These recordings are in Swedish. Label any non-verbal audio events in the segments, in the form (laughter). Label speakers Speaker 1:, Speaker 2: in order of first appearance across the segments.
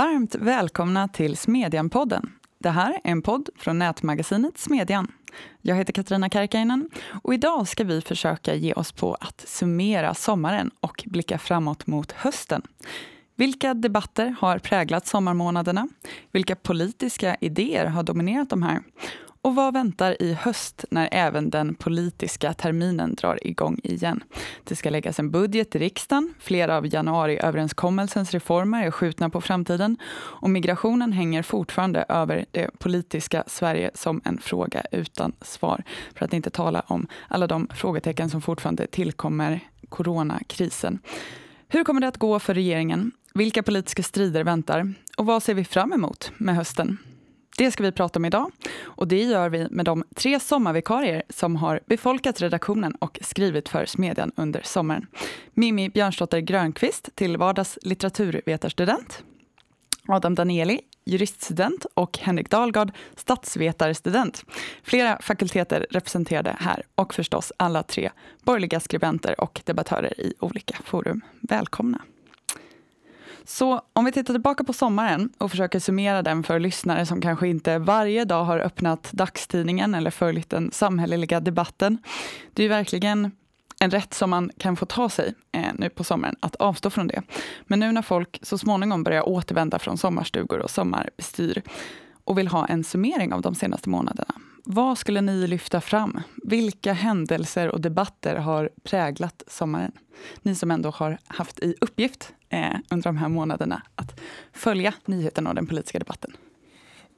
Speaker 1: Varmt välkomna till Smedjan-podden. Det här är en podd från nätmagasinet Smedjan. Jag heter Katarina Karkainen och idag ska vi försöka ge oss på att summera sommaren och blicka framåt mot hösten. Vilka debatter har präglat sommarmånaderna? Vilka politiska idéer har dominerat de här? Och vad väntar i höst när även den politiska terminen drar igång igen? Det ska läggas en budget i riksdagen, flera av januariöverenskommelsens reformer är skjutna på framtiden och migrationen hänger fortfarande över det politiska Sverige som en fråga utan svar. För att inte tala om alla de frågetecken som fortfarande tillkommer coronakrisen. Hur kommer det att gå för regeringen? Vilka politiska strider väntar? Och vad ser vi fram emot med hösten? Det ska vi prata om idag och det gör vi med de tre sommarvikarier som har befolkat redaktionen och skrivit för Smedjan under sommaren. Mimmi Björnsdotter Grönqvist till vardags litteraturvetarstudent. Adam Danieli, juriststudent och Henrik Dahlgard, statsvetarstudent. Flera fakulteter representerade här och förstås alla tre borgerliga skribenter och debattörer i olika forum. Välkomna! Så om vi tittar tillbaka på sommaren och försöker summera den för lyssnare som kanske inte varje dag har öppnat dagstidningen eller följt den samhälleliga debatten. Det är ju verkligen en rätt som man kan få ta sig eh, nu på sommaren, att avstå från det. Men nu när folk så småningom börjar återvända från sommarstugor och sommarbestyr och vill ha en summering av de senaste månaderna. Vad skulle ni lyfta fram? Vilka händelser och debatter har präglat sommaren? Ni som ändå har haft i uppgift eh, under de här månaderna att följa nyheterna och den politiska debatten.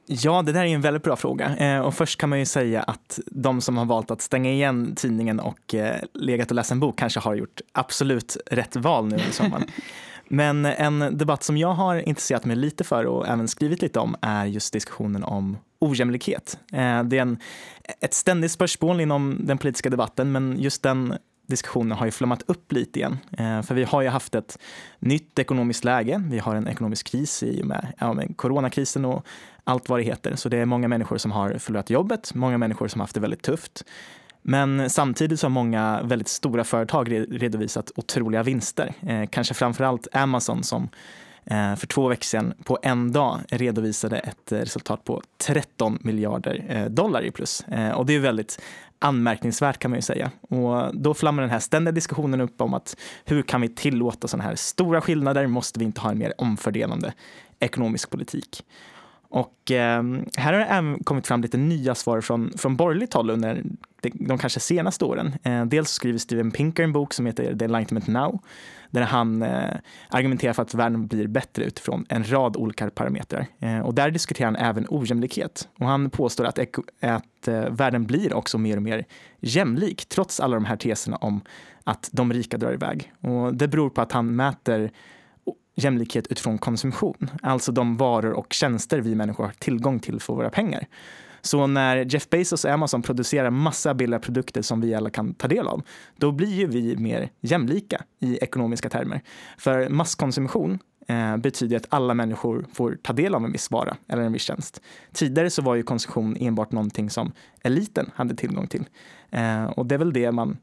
Speaker 2: Ja, det där är en väldigt bra fråga. Eh, och först kan man ju säga att de som har valt att stänga igen tidningen och eh, legat och läst en bok kanske har gjort absolut rätt val nu i sommaren. (laughs) Men en debatt som jag har intresserat mig lite för och även skrivit lite om är just diskussionen om ojämlikhet. Eh, det är en, ett ständigt spörsmål inom den politiska debatten, men just den diskussionen har ju flammat upp lite igen. Eh, för vi har ju haft ett nytt ekonomiskt läge. Vi har en ekonomisk kris i och med, ja, med coronakrisen och allt vad det heter. Så det är många människor som har förlorat jobbet, många människor som har haft det väldigt tufft. Men samtidigt så har många väldigt stora företag redovisat otroliga vinster. Eh, kanske framförallt Amazon som Eh, för två veckor sedan på en dag redovisade ett eh, resultat på 13 miljarder eh, dollar i plus. Och det är väldigt anmärkningsvärt kan man ju säga. Och då flammar den här ständiga diskussionen upp om att hur kan vi tillåta sådana här stora skillnader? Måste vi inte ha en mer omfördelande ekonomisk politik? Och eh, här har det även kommit fram lite nya svar från, från borgerligt håll under de, de kanske senaste åren. Eh, dels skriver Steven Pinker en bok som heter The Enlightenment Now, där han eh, argumenterar för att världen blir bättre utifrån en rad olika parametrar. Eh, och där diskuterar han även ojämlikhet. Och han påstår att, att eh, världen blir också mer och mer jämlik, trots alla de här teserna om att de rika drar iväg. Och det beror på att han mäter jämlikhet utifrån konsumtion, alltså de varor och tjänster vi människor har tillgång till för våra pengar. Så när Jeff Bezos och Amazon producerar massa billiga produkter som vi alla kan ta del av, då blir ju vi mer jämlika i ekonomiska termer. För masskonsumtion eh, betyder att alla människor får ta del av en viss vara eller en viss tjänst. Tidigare så var ju konsumtion enbart någonting som eliten hade tillgång till. Eh, och det är väl det man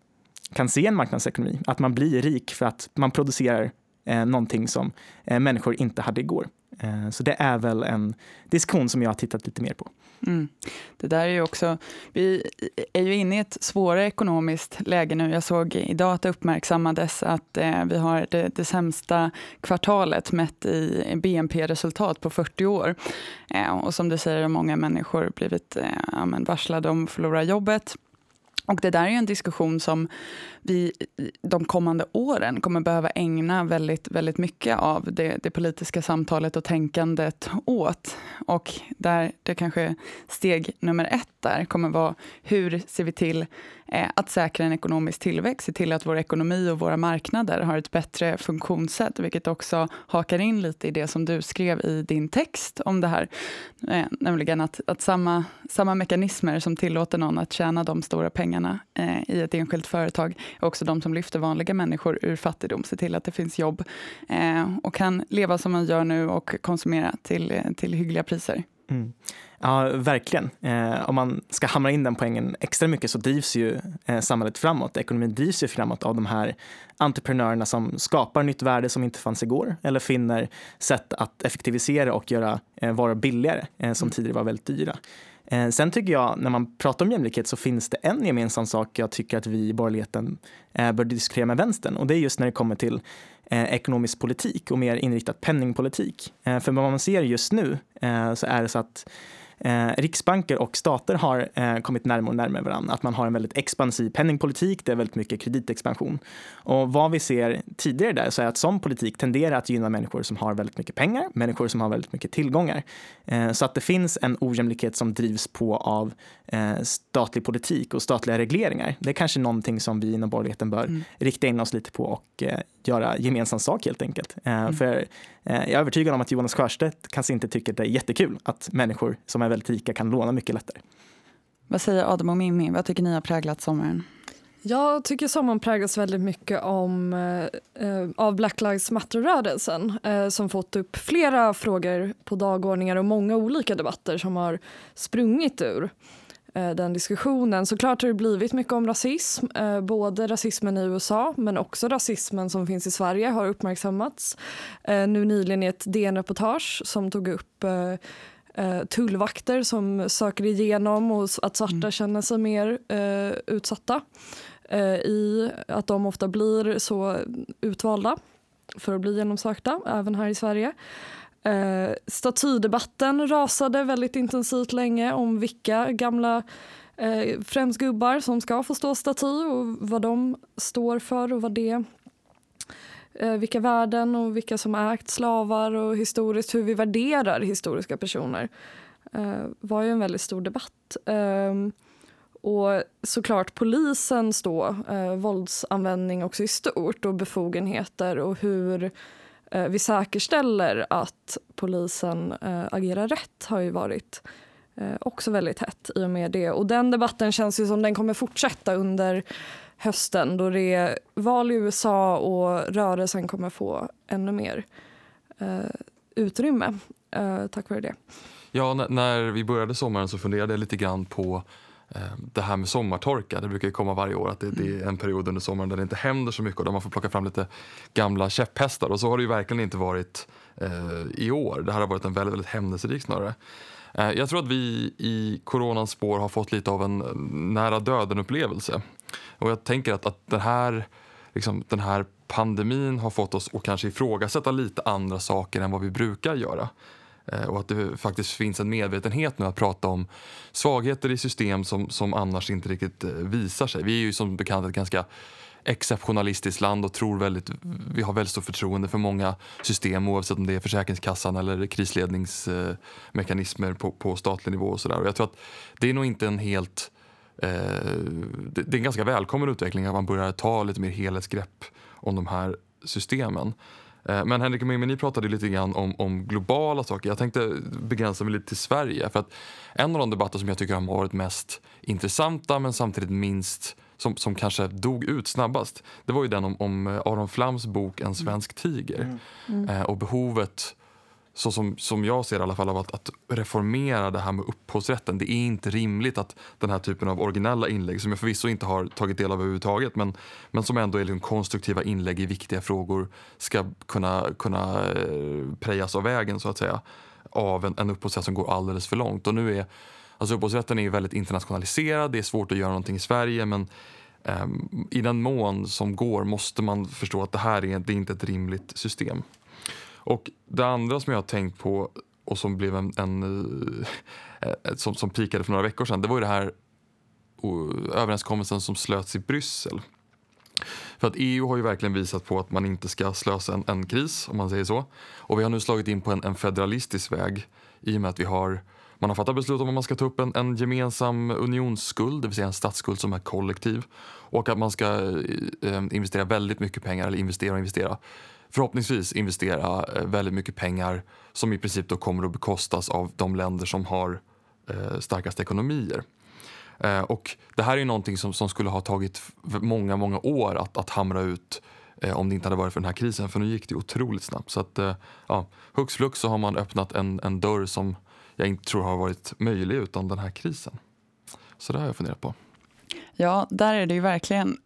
Speaker 2: kan se i en marknadsekonomi, att man blir rik för att man producerar eh, någonting som eh, människor inte hade igår. Eh, så det är väl en diskussion som jag har tittat lite mer på.
Speaker 1: Mm. Det där är ju också, vi är ju inne i ett svårare ekonomiskt läge nu. Jag såg idag att det uppmärksammades att eh, vi har det, det sämsta kvartalet mätt i BNP-resultat på 40 år. Eh, och som du säger har många människor blivit eh, varslade om att förlora jobbet. Och det där är en diskussion som vi de kommande åren kommer behöva ägna väldigt, väldigt mycket av det, det, politiska samtalet och tänkandet åt. Och där det kanske steg nummer ett där kommer vara hur ser vi till eh, att säkra en ekonomisk tillväxt, se till att vår ekonomi och våra marknader har ett bättre funktionssätt, vilket också hakar in lite i det som du skrev i din text om det här. Eh, nämligen att, att samma, samma mekanismer som tillåter någon att tjäna de stora pengarna eh, i ett enskilt företag också de som lyfter vanliga människor ur fattigdom, se till att det finns jobb eh, och kan leva som man gör nu och konsumera till, till hyggliga priser. Mm.
Speaker 2: Ja, verkligen. Eh, om man ska hamra in den poängen extra mycket så drivs ju eh, samhället framåt. Ekonomin drivs ju framåt av de här entreprenörerna som skapar nytt värde som inte fanns igår eller finner sätt att effektivisera och göra eh, varor billigare eh, som mm. tidigare var väldigt dyra. Eh, sen tycker jag, när man pratar om jämlikhet så finns det en gemensam sak jag tycker att vi i borgerligheten eh, bör diskutera med vänstern och det är just när det kommer till eh, ekonomisk politik och mer inriktat penningpolitik. Eh, för vad man ser just nu eh, så är det så att eh, riksbanker och stater har eh, kommit närmare och närmare varandra. Att man har en väldigt expansiv penningpolitik, det är väldigt mycket kreditexpansion. Och vad vi ser tidigare där så är att sån politik tenderar att gynna människor som har väldigt mycket pengar, människor som har väldigt mycket tillgångar. Eh, så att det finns en ojämlikhet som drivs på av eh, statlig politik och statliga regleringar. Det är kanske någonting som vi inom borgerligheten bör mm. rikta in oss lite på och eh, göra gemensam sak helt enkelt. Eh, mm. För eh, jag är övertygad om att Jonas Sjöstedt kanske inte tycker det är jättekul att människor som är väldigt rika kan låna mycket lättare.
Speaker 1: Vad säger Adam och Mimmi? Vad tycker ni har präglat sommaren?
Speaker 3: Jag tycker sommaren präglas väldigt mycket om, eh, av Black Lives Matter-rörelsen eh, som fått upp flera frågor på dagordningar och många olika debatter som har sprungit ur Eh, den diskussionen. Såklart har det blivit mycket om rasism. Eh, både rasismen i USA men också rasismen som finns i Sverige har uppmärksammats. Eh, nu nyligen i ett DN-reportage som tog upp tullvakter som söker igenom och att svarta mm. känner sig mer utsatta i att de ofta blir så utvalda för att bli genomsökta, även här i Sverige. Eh, statydebatten rasade väldigt intensivt länge om vilka gamla eh, främst gubbar som ska få stå staty och vad de står för och vad det eh, vilka värden och vilka som ägt slavar och historiskt hur vi värderar historiska personer eh, var ju en väldigt stor debatt. Eh, och såklart polisens då, eh, våldsanvändning också i stort och befogenheter och hur Eh, Eh, vi säkerställer att polisen eh, agerar rätt har ju varit eh, också väldigt hett i och med det. Och den debatten känns ju som den kommer fortsätta under hösten då det är val i USA och rörelsen kommer få ännu mer eh, utrymme eh, tack vare det.
Speaker 4: Ja, när vi började sommaren så funderade jag lite grann på Eh, det här med sommartorka, det brukar ju komma varje år att det, det, är en period under sommaren där det inte händer så mycket och där man får plocka fram lite gamla käpphästar och så har det ju verkligen inte varit eh, i år. Det här har varit en väldigt, väldigt händelserik snarare. Eh, jag tror att vi i coronans spår har fått lite av en eh, nära döden-upplevelse. Och jag tänker att, att den, här, liksom, den här pandemin har fått oss att kanske ifrågasätta lite andra saker än vad vi brukar göra. Eh, och att det faktiskt finns en medvetenhet nu att prata om svagheter i system som, som annars inte riktigt eh, visar sig. Vi är ju som bekant ett ganska exceptionalistiskt land och tror väldigt, vi har väldigt stort förtroende för många system oavsett om det är Försäkringskassan eller krisledningsmekanismer på, på statlig nivå. Och så där. Och jag tror att det är nog inte en helt eh, det, det är en ganska välkommen utveckling att man börjar ta lite mer helhetsgrepp om de här systemen. Eh, men Henrik och Mimmi, ni pratade lite grann om, om, globala saker. Jag tänkte begränsa mig lite till Sverige. För att en av de debatter som jag tycker har varit mest intressanta men samtidigt minst som, som kanske dog ut snabbast det var ju den om, om Aron Flams bok En svensk tiger. Mm. Mm. Eh, och behovet så som, som jag ser i alla fall av att, att, reformera det här med upphovsrätten. Det är inte rimligt att den här typen av originella inlägg som jag förvisso inte har tagit del av överhuvudtaget men, men som ändå är liksom konstruktiva inlägg i viktiga frågor ska kunna, kunna eh, prejas av vägen så att säga av en, en upphovsrätt som går alldeles för långt. Och nu är, alltså upphovsrätten är ju väldigt internationaliserad, det är svårt att göra någonting i Sverige men eh, i den mån som går måste man förstå att det här är, det är inte ett rimligt system. Och det andra som jag har tänkt på och som blev en, en eh, eh, som, som pikade för några veckor sedan, det var ju det här överenskommelsen som slöts i Bryssel. För att EU har ju verkligen visat på att man inte ska slösa en, en kris, om man säger så. Och vi har nu slagit in på en, en federalistisk väg i och med att vi har man har fattat beslut om att man ska ta upp en, en gemensam unionsskuld, det vill säga en statsskuld som är kollektiv. Och att man ska eh, investera väldigt mycket pengar, eller investera och investera, förhoppningsvis investera eh, väldigt mycket pengar som i princip då kommer att bekostas av de länder som har eh, starkast ekonomier. Eh, och det här är någonting som, som skulle ha tagit många, många år att, att hamra ut eh, om det inte hade varit för den här krisen, för nu gick det otroligt snabbt. Så att, eh, ja, hux flux så har man öppnat en, en dörr som jag inte tror har varit möjlig utan den här krisen. Så det har jag funderat på.
Speaker 1: Ja, där är det ju verkligen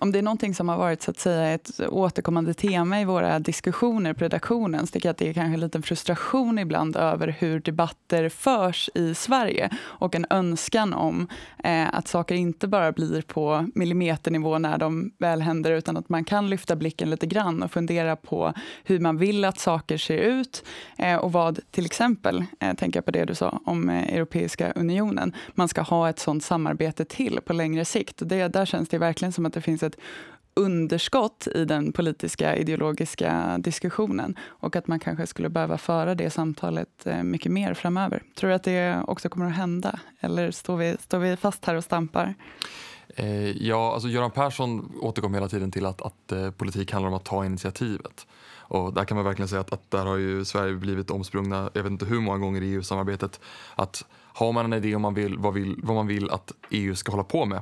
Speaker 1: om det är någonting som har varit så att säga ett återkommande tema i våra diskussioner på redaktionen så tycker jag att det är kanske en liten frustration ibland över hur debatter förs i Sverige och en önskan om eh, att saker inte bara blir på millimeternivå när de väl händer utan att man kan lyfta blicken lite grann och fundera på hur man vill att saker ser ut eh, och vad till exempel, eh, tänker jag på det du sa om eh, Europeiska unionen, man ska ha ett sånt samarbete till på längre sikt. Och det, där känns det verkligen som att det finns ett underskott i den politiska ideologiska diskussionen och att man kanske skulle behöva föra det samtalet eh, mycket mer framöver. Tror du att det också kommer att hända eller står vi, står vi fast här och stampar?
Speaker 4: Eh, ja, alltså Göran Persson återkom hela tiden till att, att eh, politik handlar om att ta initiativet. Och där kan man verkligen säga att, att där har ju Sverige blivit omsprungna, jag vet inte hur många gånger i EU-samarbetet, att har man en idé om man vill, vad, vill, vad man vill att EU ska hålla på med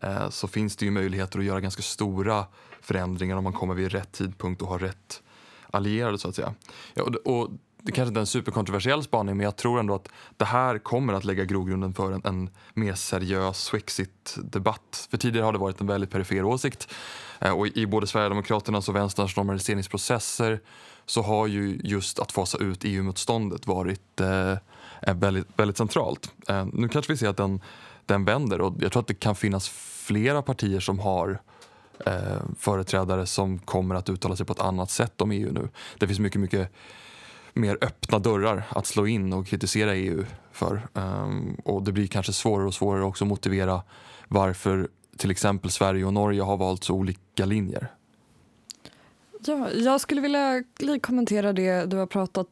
Speaker 4: Eh, så finns det ju möjligheter att göra ganska stora förändringar om man kommer vid rätt tidpunkt och har rätt allierade så att säga. Ja, och, och det kanske inte är en superkontroversiell spaning men jag tror ändå att det här kommer att lägga grogrunden för en, en mer seriös Swexit-debatt. För tidigare har det varit en väldigt perifer åsikt eh, och i både Sverigedemokraternas och Vänsterns normaliseringsprocesser så har ju just att fasa ut EU-motståndet varit eh, eh, väldigt, väldigt centralt. Eh, nu kanske vi ser att den den vänder. Och jag tror att det kan finnas flera partier som har eh, företrädare som kommer att uttala sig på ett annat sätt om EU nu. Det finns mycket, mycket mer öppna dörrar att slå in och kritisera EU för. Um, och det blir kanske svårare och svårare också att motivera varför till exempel Sverige och Norge har valt så olika linjer.
Speaker 3: Ja, jag skulle vilja kommentera det du har pratat,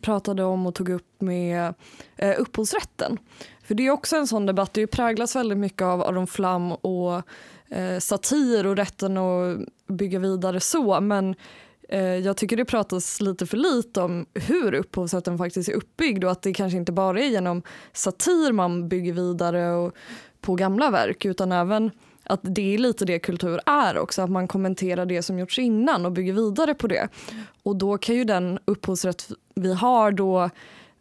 Speaker 3: pratade om och tog upp med eh, upphovsrätten. För det är också en sån debatt, det präglas väldigt mycket av Aron Flam och eh, satir och rätten att bygga vidare så. Men eh, jag tycker det pratas lite för lite om hur upphovsrätten faktiskt är uppbyggd och att det kanske inte bara är genom satir man bygger vidare och, på gamla verk utan även att det är lite det kultur är också, att man kommenterar det som gjorts innan och bygger vidare på det. Och då kan ju den upphovsrätt vi har då,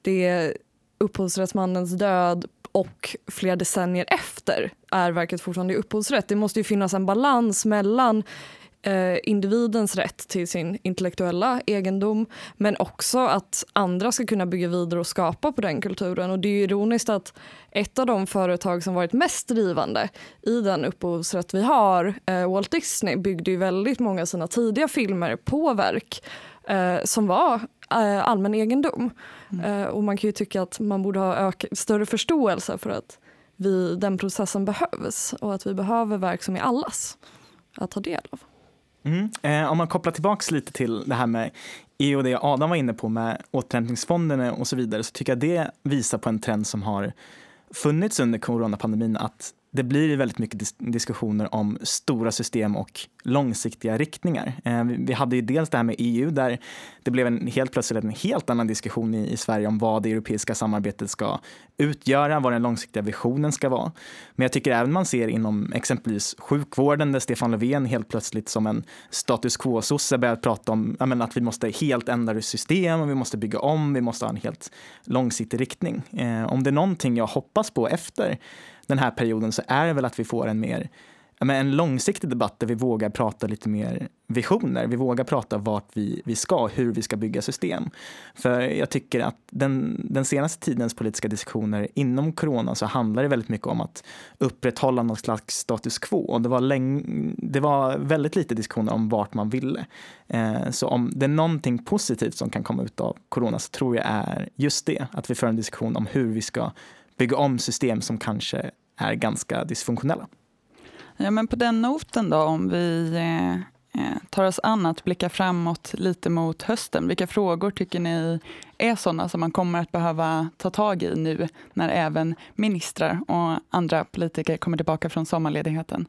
Speaker 3: det upphovsrättsmannens död och flera decennier efter är verket fortfarande i upphovsrätt. Det måste ju finnas en balans mellan eh, individens rätt till sin intellektuella egendom men också att andra ska kunna bygga vidare och skapa på den kulturen. Och Det är ironiskt att ett av de företag som varit mest drivande i den upphovsrätt vi har, eh, Walt Disney, byggde ju väldigt många av sina tidiga filmer på verk eh, som var allmän egendom. Mm. Eh, och man kan ju tycka att man borde ha större förståelse för att vi, den processen behövs och att vi behöver verk som är allas att ta del av.
Speaker 2: Mm. Eh, om man kopplar tillbaks lite till det här med EU och det Adam var inne på med återhämtningsfonderna och så vidare så tycker jag det visar på en trend som har funnits under coronapandemin att det blir väldigt mycket dis diskussioner om stora system och långsiktiga riktningar. Eh, vi hade ju dels det här med EU där det blev en helt plötsligt en helt annan diskussion i, i, Sverige om vad det europeiska samarbetet ska utgöra, vad den långsiktiga visionen ska vara. Men jag tycker även man ser inom exempelvis sjukvården där Stefan Löfven helt plötsligt som en status quo-sosse börjar prata om menar, att vi måste helt ändra system och vi måste bygga om, vi måste ha en helt långsiktig riktning. Eh, om det är någonting jag hoppas på efter den här perioden så är det väl att vi får en mer en långsiktig debatt där vi vågar prata lite mer visioner. Vi vågar prata vart vi, vi ska, hur vi ska bygga system. För jag tycker att den, den senaste tidens politiska diskussioner inom corona så handlar det väldigt mycket om att upprätthålla någon slags status quo. Och det, var läng, det var väldigt lite diskussioner om vart man ville. Eh, så om det är någonting positivt som kan komma ut av corona så tror jag är just det, att vi för en diskussion om hur vi ska bygga om system som kanske är ganska dysfunktionella.
Speaker 1: Ja, men på den noten då, om vi eh, eh, tar oss an att blicka framåt lite mot hösten. Vilka frågor tycker ni är sådana som man kommer att behöva ta tag i nu när även ministrar och andra politiker kommer tillbaka från sommarledigheten?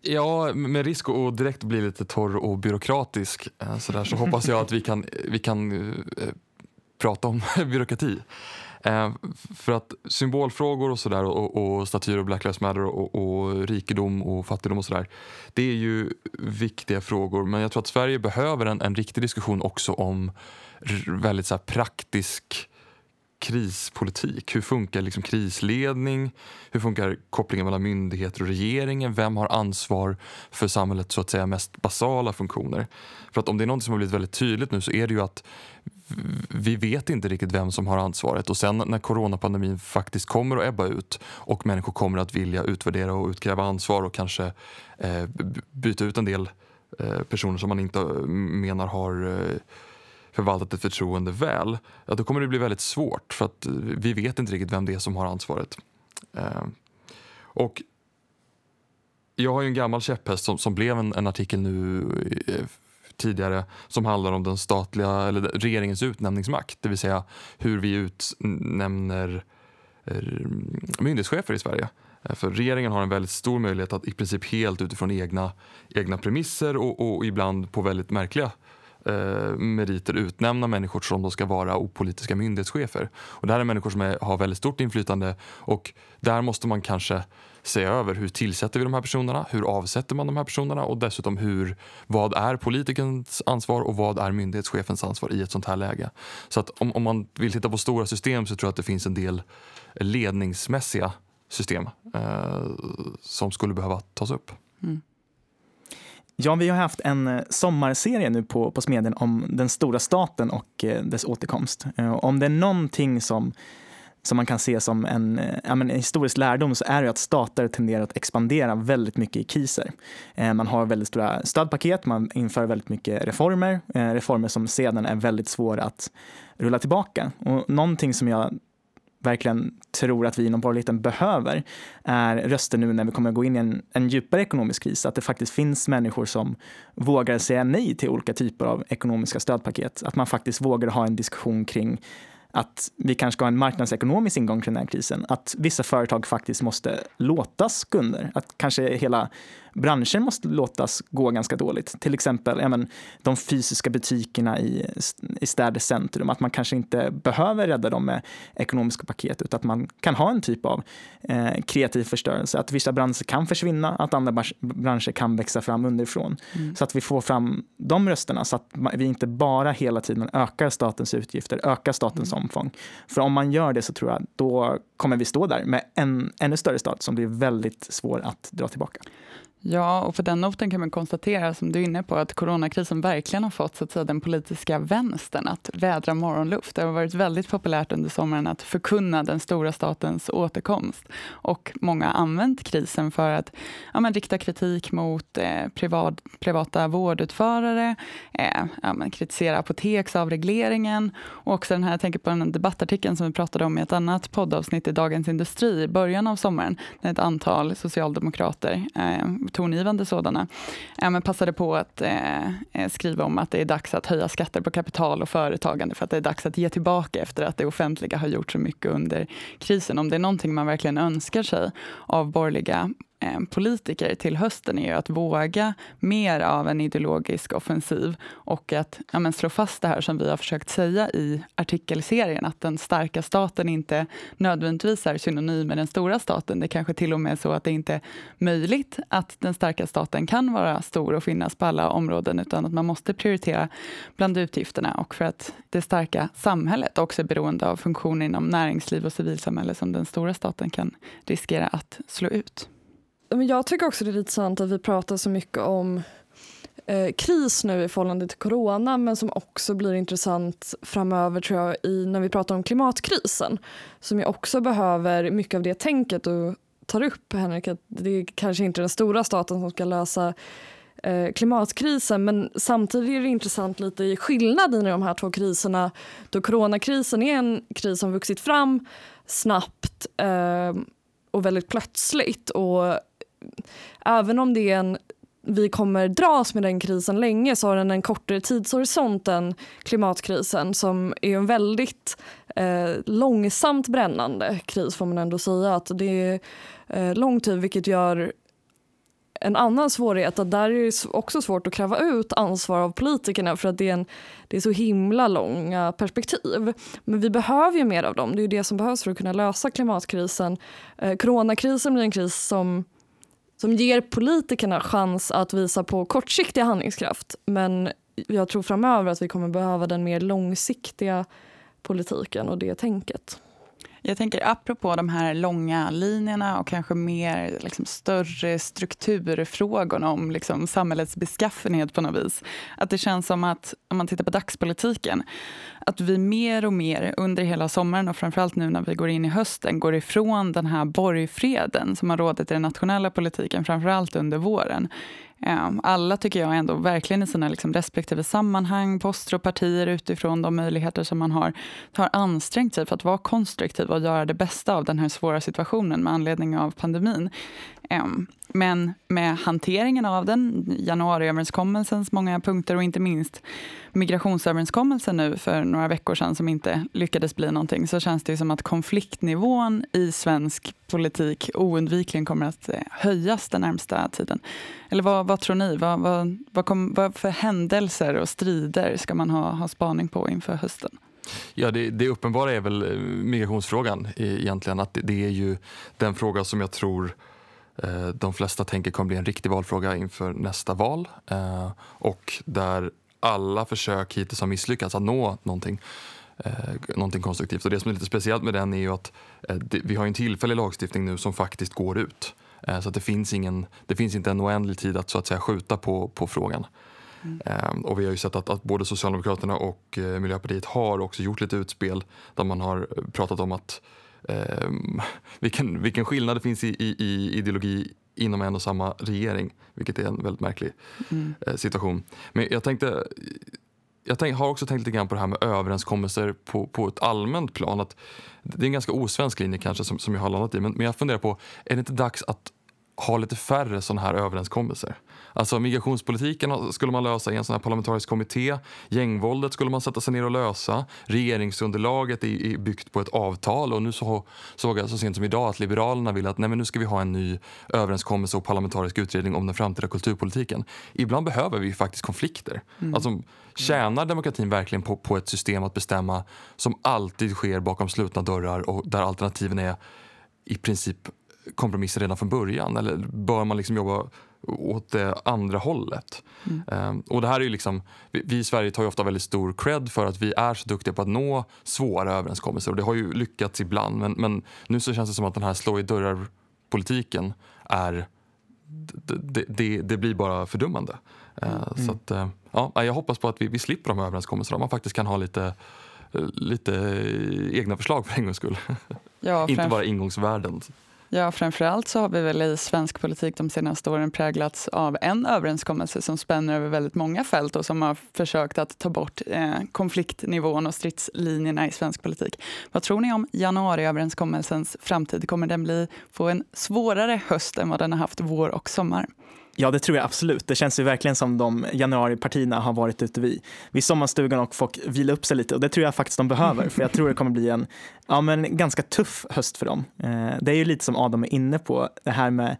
Speaker 4: Ja, med risk att direkt bli lite torr och byråkratisk eh, så, där, så hoppas jag att vi kan, vi kan eh, prata om (laughs) byråkrati. Eh, för att symbolfrågor och sådär och, och statyer och Black Lives Matter och, och rikedom och fattigdom och sådär. Det är ju viktiga frågor men jag tror att Sverige behöver en, en riktig diskussion också om väldigt så praktisk krispolitik? Hur funkar liksom krisledning? Hur funkar kopplingen mellan myndigheter och regeringen? Vem har ansvar för samhällets så att säga mest basala funktioner? För att om det är något som har blivit väldigt tydligt nu så är det ju att vi vet inte riktigt vem som har ansvaret och sen när coronapandemin faktiskt kommer att ebba ut och människor kommer att vilja utvärdera och utkräva ansvar och kanske eh, byta ut en del eh, personer som man inte eh, menar har eh, förvaltat ett förtroende väl, ja, då kommer det bli väldigt svårt för att vi vet inte riktigt vem det är som har ansvaret. Eh, och jag har ju en gammal käpphäst som, som blev en, en artikel nu eh, tidigare som handlar om den statliga, eller regeringens utnämningsmakt. Det vill säga hur vi utnämner eh, myndighetschefer i Sverige. Eh, för regeringen har en väldigt stor möjlighet att i princip helt utifrån egna, egna premisser och, och ibland på väldigt märkliga eh, meriter utnämna människor som då ska vara opolitiska myndighetschefer. Och det här är människor som är, har väldigt stort inflytande och där måste man kanske se över hur tillsätter vi de här personerna, hur avsätter man de här personerna och dessutom hur, vad är politikens ansvar och vad är myndighetschefens ansvar i ett sånt här läge. Så att om, om man vill titta på stora system så tror jag att det finns en del ledningsmässiga system eh, som skulle behöva tas upp. Mm.
Speaker 2: Ja, vi har haft en eh, sommarserie nu på, på Smedjan om den stora staten och eh, dess återkomst. Eh, om det är någonting som, som man kan se som en, en historisk lärdom så är det att stater tenderar att expandera väldigt mycket i kriser. Man har väldigt stora stödpaket, man inför väldigt mycket reformer, reformer som sedan är väldigt svåra att rulla tillbaka. Och någonting som jag verkligen tror att vi inom borgerligheten behöver är röster nu när vi kommer att gå in i en, en djupare ekonomisk kris. Att det faktiskt finns människor som vågar säga nej till olika typer av ekonomiska stödpaket. Att man faktiskt vågar ha en diskussion kring att vi kanske ska ha en marknadsekonomisk ingång till den här krisen. Att vissa företag faktiskt måste låtas kunder. Att kanske hela branscher måste låtas gå ganska dåligt. Till exempel ja, men, de fysiska butikerna i, i städers centrum. Att man kanske inte behöver rädda dem med ekonomiska paket utan att man kan ha en typ av eh, kreativ förstörelse. Att vissa branscher kan försvinna, att andra branscher kan växa fram underifrån. Mm. Så att vi får fram de rösterna så att vi inte bara hela tiden ökar statens utgifter, ökar statens mm. omfång. För om man gör det så tror jag då kommer vi stå där med en ännu större stat som blir väldigt svår att dra tillbaka.
Speaker 1: Ja, och på den noten kan man konstatera, som du är inne på, att coronakrisen verkligen har fått så att säga, den politiska vänstern att vädra morgonluft. Det har varit väldigt populärt under sommaren att förkunna den stora statens återkomst. Och många har använt krisen för att ja, men, rikta kritik mot eh, privat, privata vårdutförare, eh, ja, men, kritisera apoteksavregleringen och också den här, jag tänker på den debattartikeln som vi pratade om i ett annat poddavsnitt i Dagens Industri i början av sommaren, när ett antal socialdemokrater eh, tongivande sådana, eh, men passade på att eh, eh, skriva om att det är dags att höja skatter på kapital och företagande för att det är dags att ge tillbaka efter att det offentliga har gjort så mycket under krisen. Om det är någonting man verkligen önskar sig av borgerliga politiker till hösten är ju att våga mer av en ideologisk offensiv och att ja, men slå fast det här som vi har försökt säga i artikelserien, att den starka staten inte nödvändigtvis är synonym med den stora staten. Det kanske till och med är så att det inte är möjligt att den starka staten kan vara stor och finnas på alla områden, utan att man måste prioritera bland utgifterna och för att det starka samhället också är beroende av funktioner inom näringsliv och civilsamhälle som den stora staten kan riskera att slå ut.
Speaker 3: Jag tycker också det är lite sant att vi pratar så mycket om eh, kris nu i förhållande till corona men som också blir intressant framöver tror jag i, när vi pratar om klimatkrisen som ju också behöver mycket av det tänket Du tar upp Henrik att det är kanske inte den stora staten som ska lösa eh, klimatkrisen men samtidigt är det intressant lite i skillnaden i de här två kriserna då coronakrisen är en kris som vuxit fram snabbt eh, och väldigt plötsligt och även om det är en vi kommer dras med den krisen länge så har den en kortare tidshorisont än klimatkrisen som är en väldigt eh, långsamt brännande kris får man ändå säga. Att det är eh, lång tid vilket gör en annan svårighet att där är det också svårt att kräva ut ansvar av politikerna för att det är, en, det är så himla långa perspektiv. Men vi behöver ju mer av dem. Det är det som behövs för att kunna lösa klimatkrisen. Eh, coronakrisen blir en kris som som ger politikerna chans att visa på kortsiktig handlingskraft. Men jag tror framöver att vi kommer behöva den mer långsiktiga politiken och det tänket.
Speaker 1: Jag tänker apropå de här långa linjerna och kanske mer liksom, större strukturfrågorna om liksom, samhällets beskaffenhet på något vis. Att det känns som att, om man tittar på dagspolitiken, att vi mer och mer under hela sommaren och framförallt nu när vi går in i hösten går ifrån den här borgfreden som har rådat i den nationella politiken, framförallt under våren. Ehm, alla tycker jag ändå verkligen i sina liksom respektive sammanhang, poster och partier utifrån de möjligheter som man har, har ansträngt sig för att vara konstruktiv och göra det bästa av den här svåra situationen med anledning av pandemin. Men med hanteringen av den, januariöverenskommelsens många punkter och inte minst migrationsöverenskommelsen nu för några veckor sedan som inte lyckades bli någonting så känns det som att konfliktnivån i svensk politik oundvikligen kommer att eh, höjas den närmsta tiden. Eller vad, vad tror ni? Vad, vad, vad, kom, vad för händelser och strider ska man ha, ha spaning på inför hösten?
Speaker 4: Ja, det, det uppenbara är väl eh, migrationsfrågan e-, egentligen. Att det, det är ju den fråga som jag tror Eh, de flesta tänker kommer bli en riktig valfråga inför nästa val eh, och där alla försök hittills har misslyckats att nå någonting, eh, konstruktivt. Och det som är lite speciellt med den är ju att vi har en tillfällig lagstiftning nu som faktiskt går ut. Så att det, finns ingen, det finns inte en oändlig tid att så att säga skjuta på, på frågan. Mm. Och vi har ju sett att, att, både Socialdemokraterna och Miljöpartiet har också gjort lite utspel där man har pratat om att eh, vilken, vilken skillnad det finns i, i, i, ideologi inom en och samma regering, vilket är en väldigt märklig mm. eh, situation. Men jag tänkte jag tänk, har också tänkt lite grann på det här med överenskommelser på, på ett allmänt plan. Att det är en ganska osvensk linje kanske som, som jag har landat i. Men, men jag funderar på, är det inte dags att ha lite färre sådana här överenskommelser? Alltså migrationspolitiken skulle man lösa i en sån här parlamentarisk kommitté. Gängvåldet skulle man sätta sig ner och lösa. Regeringsunderlaget är, byggt på ett avtal och nu så, såg jag så sent som idag att Liberalerna vill att nej, men nu ska vi ha en ny överenskommelse och parlamentarisk utredning om den framtida kulturpolitiken. Ibland behöver vi faktiskt konflikter. Mm. Alltså, tjänar demokratin verkligen på, på ett system att bestämma som alltid sker bakom slutna dörrar och där alternativen är i princip kompromisser redan från början? Eller bör man liksom jobba åt det andra hållet. Mm. Um, och det här är ju liksom, vi, vi, i Sverige tar ju ofta väldigt stor cred för att vi är så duktiga på att nå svåra överenskommelser och det har ju lyckats ibland men, men nu så känns det som att den här slå i dörrar-politiken är det, det, det, blir bara fördummande. Uh, mm. Så att, uh, ja, jag hoppas på att vi, vi slipper de överenskommelserna. Man faktiskt kan ha lite, lite egna förslag för en gångs skull. Ja, (laughs) Inte bara ingångsvärden.
Speaker 1: Ja, framförallt så har vi väl i svensk politik de senaste åren präglats av en överenskommelse som spänner över väldigt många fält och som har försökt att ta bort eh, konfliktnivån och stridslinjerna i svensk politik. Vad tror ni om januariöverenskommelsens framtid? Kommer den bli, få en svårare höst än vad den har haft vår och sommar?
Speaker 2: Ja, det tror jag absolut. Det känns ju verkligen som de januaripartierna har varit ute vid, vid sommarstugan och fått vila upp sig lite och det tror jag faktiskt de behöver för jag tror det kommer bli en ja, men ganska tuff höst för dem. Eh, det är ju lite som Adam är inne på, det här med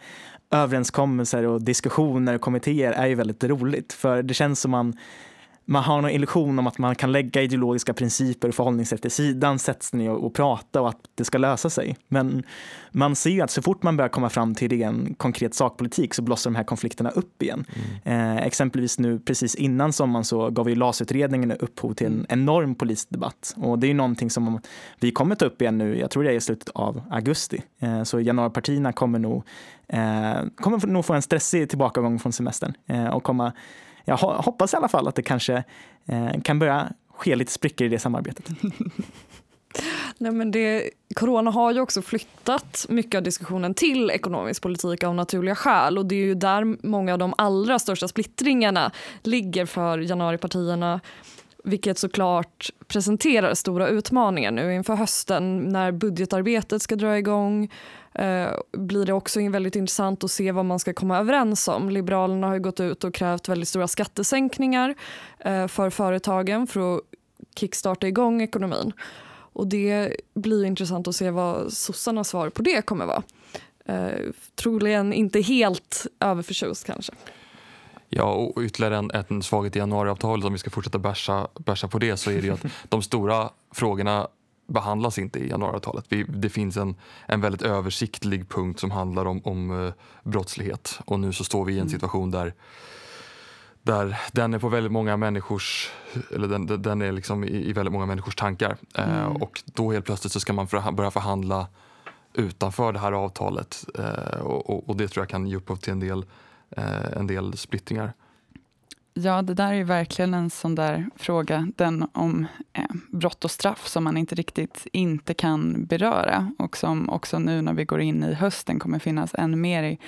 Speaker 2: överenskommelser och diskussioner och kommittéer är ju väldigt roligt för det känns som man man har någon illusion om att man kan lägga ideologiska principer och förhållningssätt till sidan, sätta sig ner och prata och att det ska lösa sig. Men man ser att så fort man börjar komma fram till en konkret sakpolitik så blossar de här konflikterna upp igen. Mm. Eh, exempelvis nu precis innan sommaren så gav ju LAS-utredningen upphov till en mm. enorm politisk debatt och det är ju någonting som vi kommer ta upp igen nu, jag tror det är i slutet av augusti. Eh, så januaripartierna kommer nog, eh, kommer nog få en stressig tillbakagång från semestern eh, och komma jag hoppas i alla fall att det kanske eh, kan börja ske lite sprickor i det samarbetet. (laughs)
Speaker 3: Nej, men det, corona har ju också flyttat mycket av diskussionen till ekonomisk politik av naturliga skäl och det är ju där många av de allra största splittringarna ligger för januaripartierna vilket såklart presenterar stora utmaningar nu inför hösten när budgetarbetet ska dra igång eh, blir det också väldigt intressant att se vad man ska komma överens om. Liberalerna har gått ut och krävt väldigt stora skattesänkningar eh, för företagen för att kickstarta igång ekonomin. Och det blir intressant att se vad sossarnas svar på det kommer vara. Eh, troligen inte helt överförtjust kanske.
Speaker 4: Ja, och ytterligare en, en svaghet i januariavtalet, om vi ska fortsätta bärsa, bärsa på det, så är det ju att (laughs) de stora frågorna behandlas inte i januariavtalet. det finns en, en väldigt översiktlig punkt som handlar om, om uh, brottslighet och nu så står vi i en mm. situation där där den är på väldigt många människors, eller den, den är liksom i, i väldigt många människors tankar. Eh,
Speaker 1: Mm.
Speaker 4: och då helt plötsligt så ska man förha- börja förhandla utanför det här avtalet eh, och, och, det tror jag kan ge upphov till en del, eh, Eh, en del splittringar.
Speaker 1: Ja, det där är ju verkligen en sån där fråga, den om eh, brott och straff som man inte riktigt inte kan beröra och som också nu när vi går in i hösten kommer finnas än mer i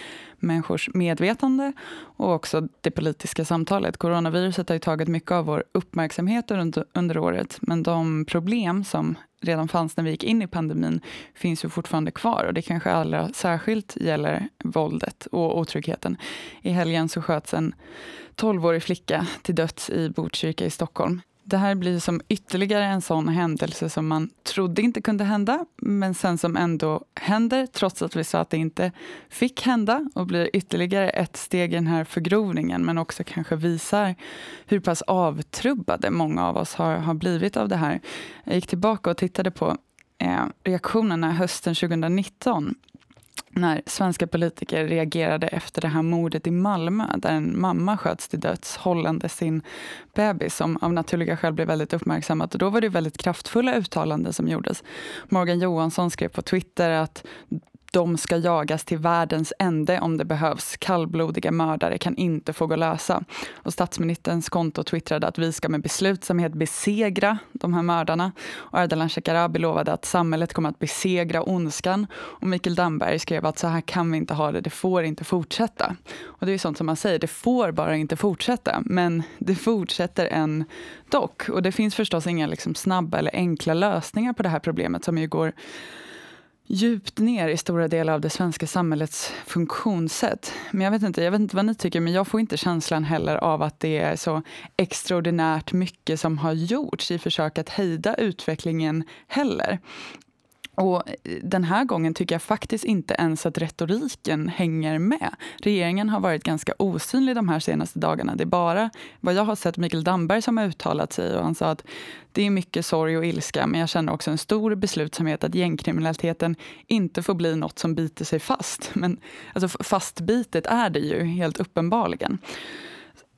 Speaker 1: människors medvetande och också det politiska samtalet. Coronaviruset har ju tagit mycket av vår uppmärksamhet under, under året, men de problem som redan fanns när vi gick in i pandemin finns ju fortfarande kvar och det kanske allra särskilt gäller våldet och otryggheten. I helgen så sköts en 12-årig flicka till döds i Botkyrka i Stockholm. Det här blir som ytterligare en sån händelse som man trodde inte kunde hända, men sen som ändå händer, trots att vi sa att det inte fick hända och blir ytterligare ett steg i den här förgrovningen, men också kanske visar hur pass avtrubbade många av oss har, har blivit av det här. Jag gick tillbaka och tittade på eh, reaktionerna hösten 2019 när svenska politiker reagerade efter det här mordet i Malmö där en mamma sköts till döds hållande sin bebis som av naturliga skäl blev väldigt uppmärksammat. Och då var det väldigt kraftfulla uttalanden som gjordes. Morgan Johansson skrev på Twitter att de ska jagas till världens ände om det behövs. Kallblodiga mördare kan inte få gå lösa. Och statsministerns konto twittrade att vi ska med beslutsamhet besegra de här mördarna. Och Ardalan Shekarabi lovade att samhället kommer att besegra ondskan. Och Mikael Damberg skrev att så här kan vi inte ha det, det får inte fortsätta. Och det är sånt som man säger, det får bara inte fortsätta. Men det fortsätter än dock. Och det finns förstås inga liksom snabba eller enkla lösningar på det här problemet som ju går djupt ner i stora delar av det svenska samhällets funktionssätt. Men jag vet inte, jag vet inte vad ni tycker, men jag får inte känslan heller av att det är så extraordinärt mycket som har gjorts i försök att hejda utvecklingen heller. Och eh, den här gången tycker jag faktiskt inte ens att retoriken hänger med. Regeringen har varit ganska osynlig de här senaste dagarna. Det är bara vad jag har sett Mikael Damberg som har uttalat sig och han sa att det är mycket sorg och ilska men jag känner också en stor beslutsamhet att gängkriminaliteten inte får bli något som biter sig fast. Men alltså, fastbitet är det ju helt uppenbarligen.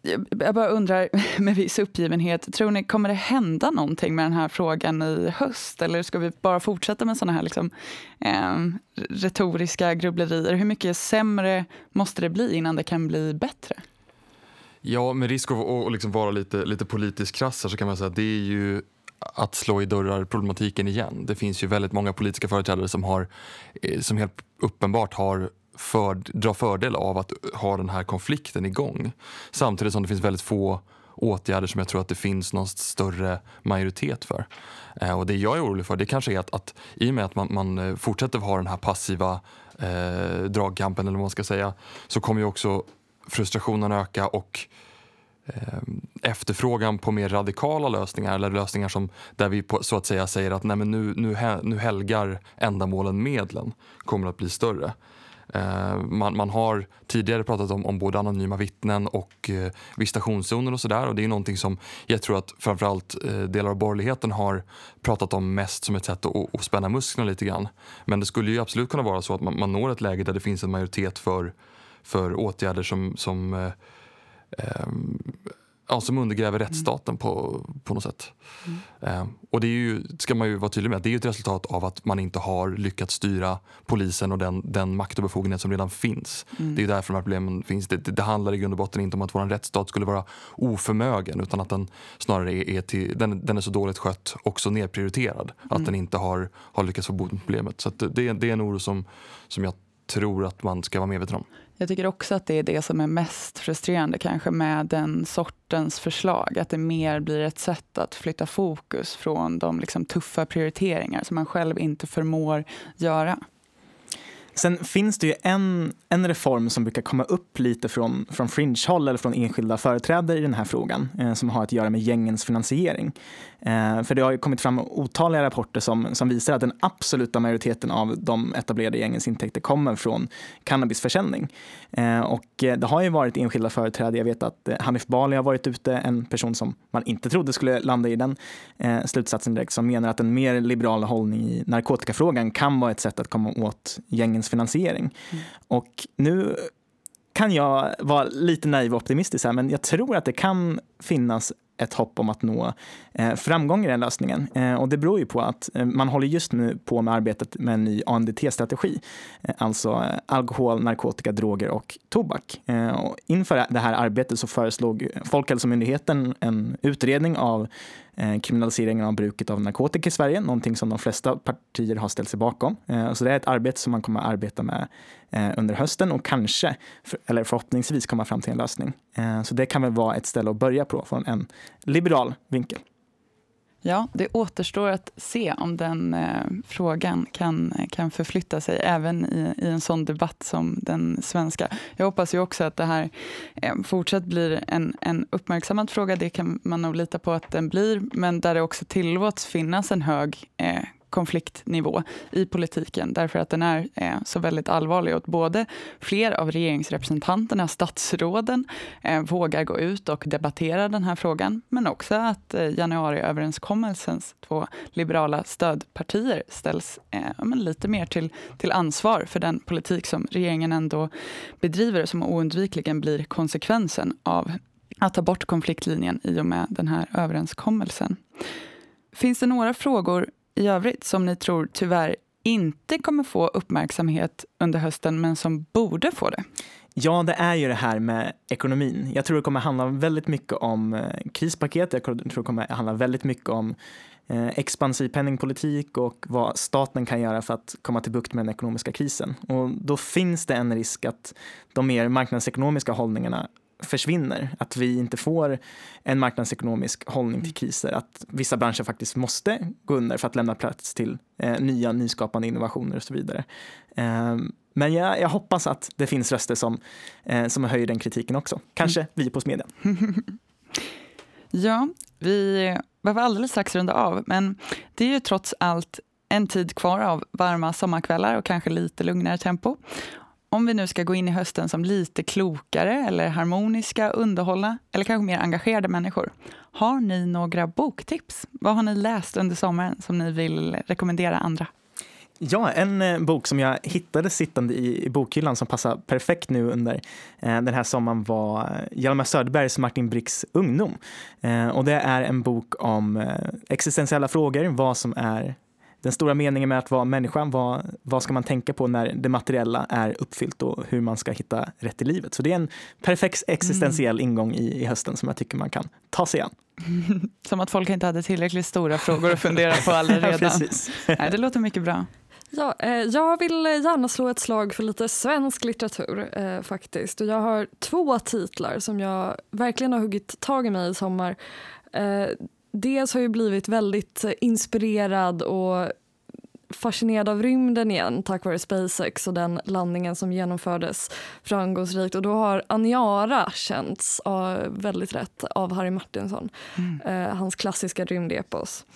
Speaker 1: Jag bara undrar (laughs) med viss uppgivenhet, tror ni kommer det hända någonting med den här frågan i höst? Eller ska vi bara fortsätta med sådana här liksom, eh, retoriska grubblerier? Hur mycket sämre måste det bli innan det kan bli bättre?
Speaker 4: Ja, med risk att att liksom vara lite, lite politiskt krass här så kan man säga att det är ju att slå i dörrar problematiken igen. Det finns ju väldigt många politiska företrädare som, har, eh, som helt uppenbart har för, dra fördel av att ha den här konflikten igång. Samtidigt som det finns väldigt få åtgärder som jag tror att det finns någon större majoritet för. Eh, och det jag är orolig för det kanske är att, att i och med att man, man eh, fortsätter ha den här passiva eh, dragkampen eller vad man ska säga så kommer ju också frustrationen öka och eh, efterfrågan på mer radikala lösningar eller lösningar som där vi på, så att säga säger att nej men nu, nu, nu helgar ändamålen medlen kommer att bli större. Eh, man, man har tidigare pratat om, om både anonyma vittnen och eh, visitationszoner och sådär och det är någonting som jag tror att framförallt eh, delar av borgerligheten har pratat om mest som ett sätt att, att spänna musklerna lite grann. Men det skulle ju absolut kunna vara så att man, man når ett läge där det finns en majoritet för, för åtgärder som, som eh, ehm, ja, som undergräver rättsstaten på, på något sätt. Eh, och det är ju, ska man ju vara tydlig med, det är ett resultat av att man inte har lyckats styra polisen och den, den makt och befogenhet som redan finns. Det är därför de här problemen finns. Det, det, handlar i grund och botten inte om att vår rättsstat skulle vara oförmögen utan att den snarare är, är, till, den, den är så dåligt skött och så nedprioriterad att den inte har, har lyckats få bot på problemet. Så det, det är en oro som, som jag tror att man ska vara medveten om.
Speaker 1: Jag tycker också att det är det som är mest frustrerande kanske med den sortens förslag. Att det mer blir ett sätt att flytta fokus från de liksom tuffa prioriteringar som man själv inte förmår göra.
Speaker 2: Sen finns det ju en, en reform som brukar komma upp lite från, från fringe-håll eller från enskilda företrädare i den här frågan eh, som har att göra med gängens finansiering. Eh, för det har ju kommit fram otaliga rapporter som, som visar att den absoluta majoriteten av de etablerade gängens intäkter kommer från cannabisförsäljning. Eh, och eh, det har ju varit enskilda företrädare, jag vet att eh, Hanif Bali har varit ute, en person som man inte trodde skulle landa i den eh, slutsatsen direkt, som menar att en mer liberal hållning i narkotikafrågan kan vara ett sätt att komma åt gängens finansiering. Och nu kan jag vara lite naiv och optimistisk här, men jag tror att det kan finnas ett hopp om att nå eh, framgång i den lösningen. Eh, och det beror ju på att eh, man håller just nu på med arbetet med en ny ANDT-strategi, eh, alltså eh, alkohol, narkotika, droger och tobak. Eh, och inför det här arbetet så föreslog Folkhälsomyndigheten en utredning av Eh, kriminaliseringen av bruket av narkotika i Sverige, någonting som de flesta partier har ställt sig bakom. Eh, så det är ett arbete som man kommer att arbeta med eh, under hösten och kanske, eller förhoppningsvis komma fram till en lösning. Så det kan väl vara ett ställe att börja på från en liberal vinkel.
Speaker 1: Ja, det återstår att se om den eh, frågan kan, kan förflytta sig även i, i en sån debatt som den svenska. Jag hoppas ju också att det här eh, fortsatt blir en, en uppmärksammad fråga. Det kan man nog lita på att den blir, men där det också tillåts finnas en hög eh, konfliktnivå i politiken därför att den är eh, så väldigt allvarlig och både fler av regeringsrepresentanterna, statsråden, eh, vågar gå ut och debattera den här frågan men också att eh, januariöverenskommelsens två liberala stödpartier ställs eh, lite mer till, till ansvar för den politik som regeringen ändå bedriver som oundvikligen blir konsekvensen av att ta bort konfliktlinjen i och med den här överenskommelsen. Finns det några frågor i övrigt som ni tror tyvärr inte kommer få uppmärksamhet under hösten men som borde få det?
Speaker 2: Ja, det är ju det här med ekonomin. Jag tror det kommer handla väldigt mycket om eh, krispaket. Jag tror det kommer handla väldigt mycket om eh, expansiv penningpolitik och vad staten kan göra för att komma till bukt med den ekonomiska krisen. Och då finns det en risk att de mer marknadsekonomiska hållningarna försvinner, att vi inte får en marknadsekonomisk hållning till mm. kriser, att vissa branscher faktiskt måste gå under för att lämna plats till eh, nya nyskapande innovationer och så vidare. Eh, men jag, jag, hoppas att det finns röster som, eh, som höjer den kritiken också. Kanske mm. vi på Smedjan. (laughs)
Speaker 1: ja, vi behöver alldeles strax runda av, men det är ju trots allt en tid kvar av varma sommarkvällar och kanske lite lugnare tempo om vi nu ska gå in i hösten som lite klokare eller harmoniska, underhållna eller kanske mer engagerade människor. Har ni några boktips? Vad har ni läst under sommaren som ni vill rekommendera andra?
Speaker 2: Ja, en eh, bok som jag hittade sittande i, i bokhyllan som passar perfekt nu under eh, den här sommaren var eh, Hjalmar Söderbergs Martin Bricks Ungdom. Eh, och det är en bok om eh, existentiella frågor, vad som är den stora meningen med att vara människa, vad, vad ska man tänka på när det materiella är uppfyllt och hur man ska hitta rätt i livet. Så det är en perfekt existentiell mm. ingång i, i hösten som jag tycker man kan ta sig an. (laughs)
Speaker 1: Som att folk inte hade tillräckligt stora frågor att fundera på (laughs) alldeles redan. (laughs) Nej, det låter mycket bra.
Speaker 3: Ja, eh, jag vill gärna slå ett slag för lite svensk litteratur eh, faktiskt. Och jag har två titlar som jag verkligen har huggit tag i mig i sommar. Eh, dels har jag blivit väldigt inspirerad och fascinerad av rymden igen tack vare SpaceX och den landningen som genomfördes framgångsrikt. Och då har Aniara känts väldigt rätt av Harry Martinsson, mm. uh, hans klassiska rymdepos.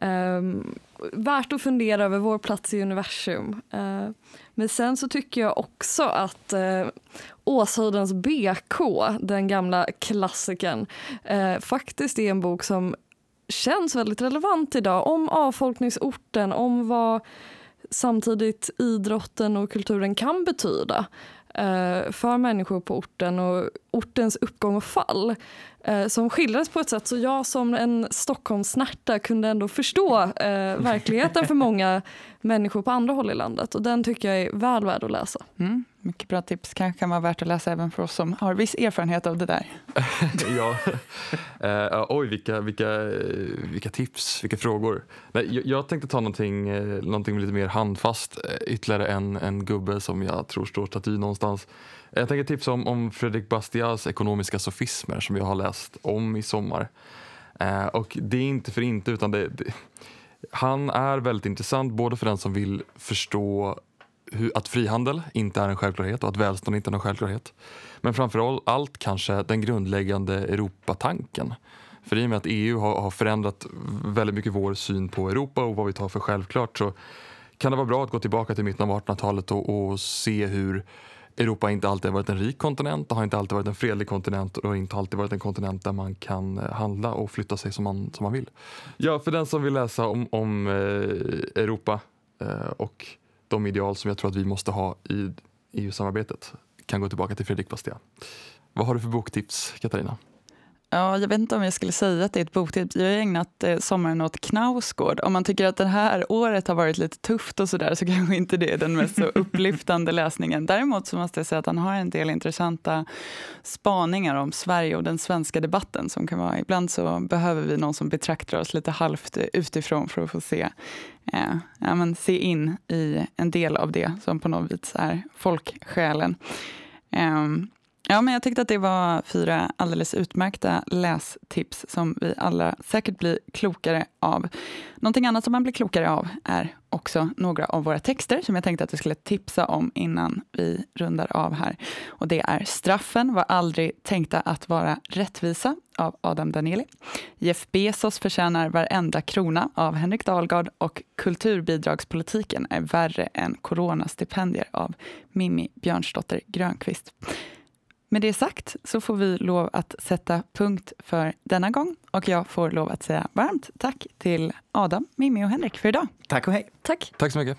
Speaker 3: Um, värt att fundera över vår plats i universum. Uh, men sen så tycker jag också att uh, Åshöjdens BK, den gamla klassikern, uh, faktiskt är en bok som känns väldigt relevant idag. Om avfolkningsorten, om vad samtidigt idrotten och kulturen kan betyda eh, för människor på orten och ortens uppgång och fall eh, som skildrades på ett sätt så jag som en Stockholmssnärta kunde ändå förstå eh, verkligheten för (laughs) många människor på andra håll i landet och den tycker jag är väl värd att läsa.
Speaker 1: Mm, mycket bra tips, kanske kan vara värt att läsa även för oss som har viss erfarenhet av det där. (laughs)
Speaker 4: ja, uh, oj vilka, vilka, eh, vilka tips, vilka frågor. Nej, jag, jag tänkte ta någonting, uh, någonting lite mer handfast, uh, ytterligare en, en gubbe som jag tror står staty någonstans. Jag tänker tipsa om, om Fredrik Bastias ekonomiska sofismer som jag har läst om i sommar. och det är inte för inte utan det, det han är väldigt intressant både för den som vill förstå att frihandel inte är en självklarhet och att välstånd inte är en självklarhet. Men framför allt kanske den grundläggande Europatanken. För i och med att EU har, har förändrat väldigt mycket vår syn på Europa och vad vi tar för självklart så kan det vara bra att gå tillbaka till mitten av 1800-talet och, och se hur Europa inte alltid har varit en rik kontinent, det har inte alltid varit en fredlig kontinent och inte alltid varit en kontinent där man kan eh, handla och flytta sig som man, som man vill. Ja, för den som vill läsa om, om eh, Europa eh, och de ideal som jag tror att vi måste ha i EU-samarbetet kan gå tillbaka till Fredrik Bastiat. Vad har du för boktips, Katarina?
Speaker 1: Ja, jag vet inte om jag skulle säga att det är ett boktips. Jag har ägnat eh, sommaren åt Knausgård. Om man tycker att det här året har varit lite tufft och sådär så (laughs) kanske inte det är den mest så upplyftande läsningen. Däremot så måste jag säga att han har en del intressanta spaningar om Sverige och den svenska debatten som kan vara, ibland så behöver vi någon som betraktar oss lite halvt utifrån för att få se, eh, ja, men se in i en del av det som på något vis är folksjälen. Um, Ja, men jag tyckte att det var fyra alldeles utmärkta lästips som vi alla säkert blir klokare av. Någonting annat som man blir klokare av är också några av våra texter som jag tänkte att vi skulle tipsa om innan vi rundar av här. Och det är Straffen var aldrig tänkta att vara rättvisa av Adam Danieli. Jeff Bezos förtjänar varenda krona av Henrik Dahlgard och Kulturbidragspolitiken är värre än coronastipendier av Mimmi Björnsdotter Grönqvist. Med det sagt så får vi lov att sätta punkt för denna gång och jag får lov att säga varmt tack till Adam, Mimmi och Henrik för idag.
Speaker 2: Tack och hej.
Speaker 3: Tack.
Speaker 4: Tack så mycket.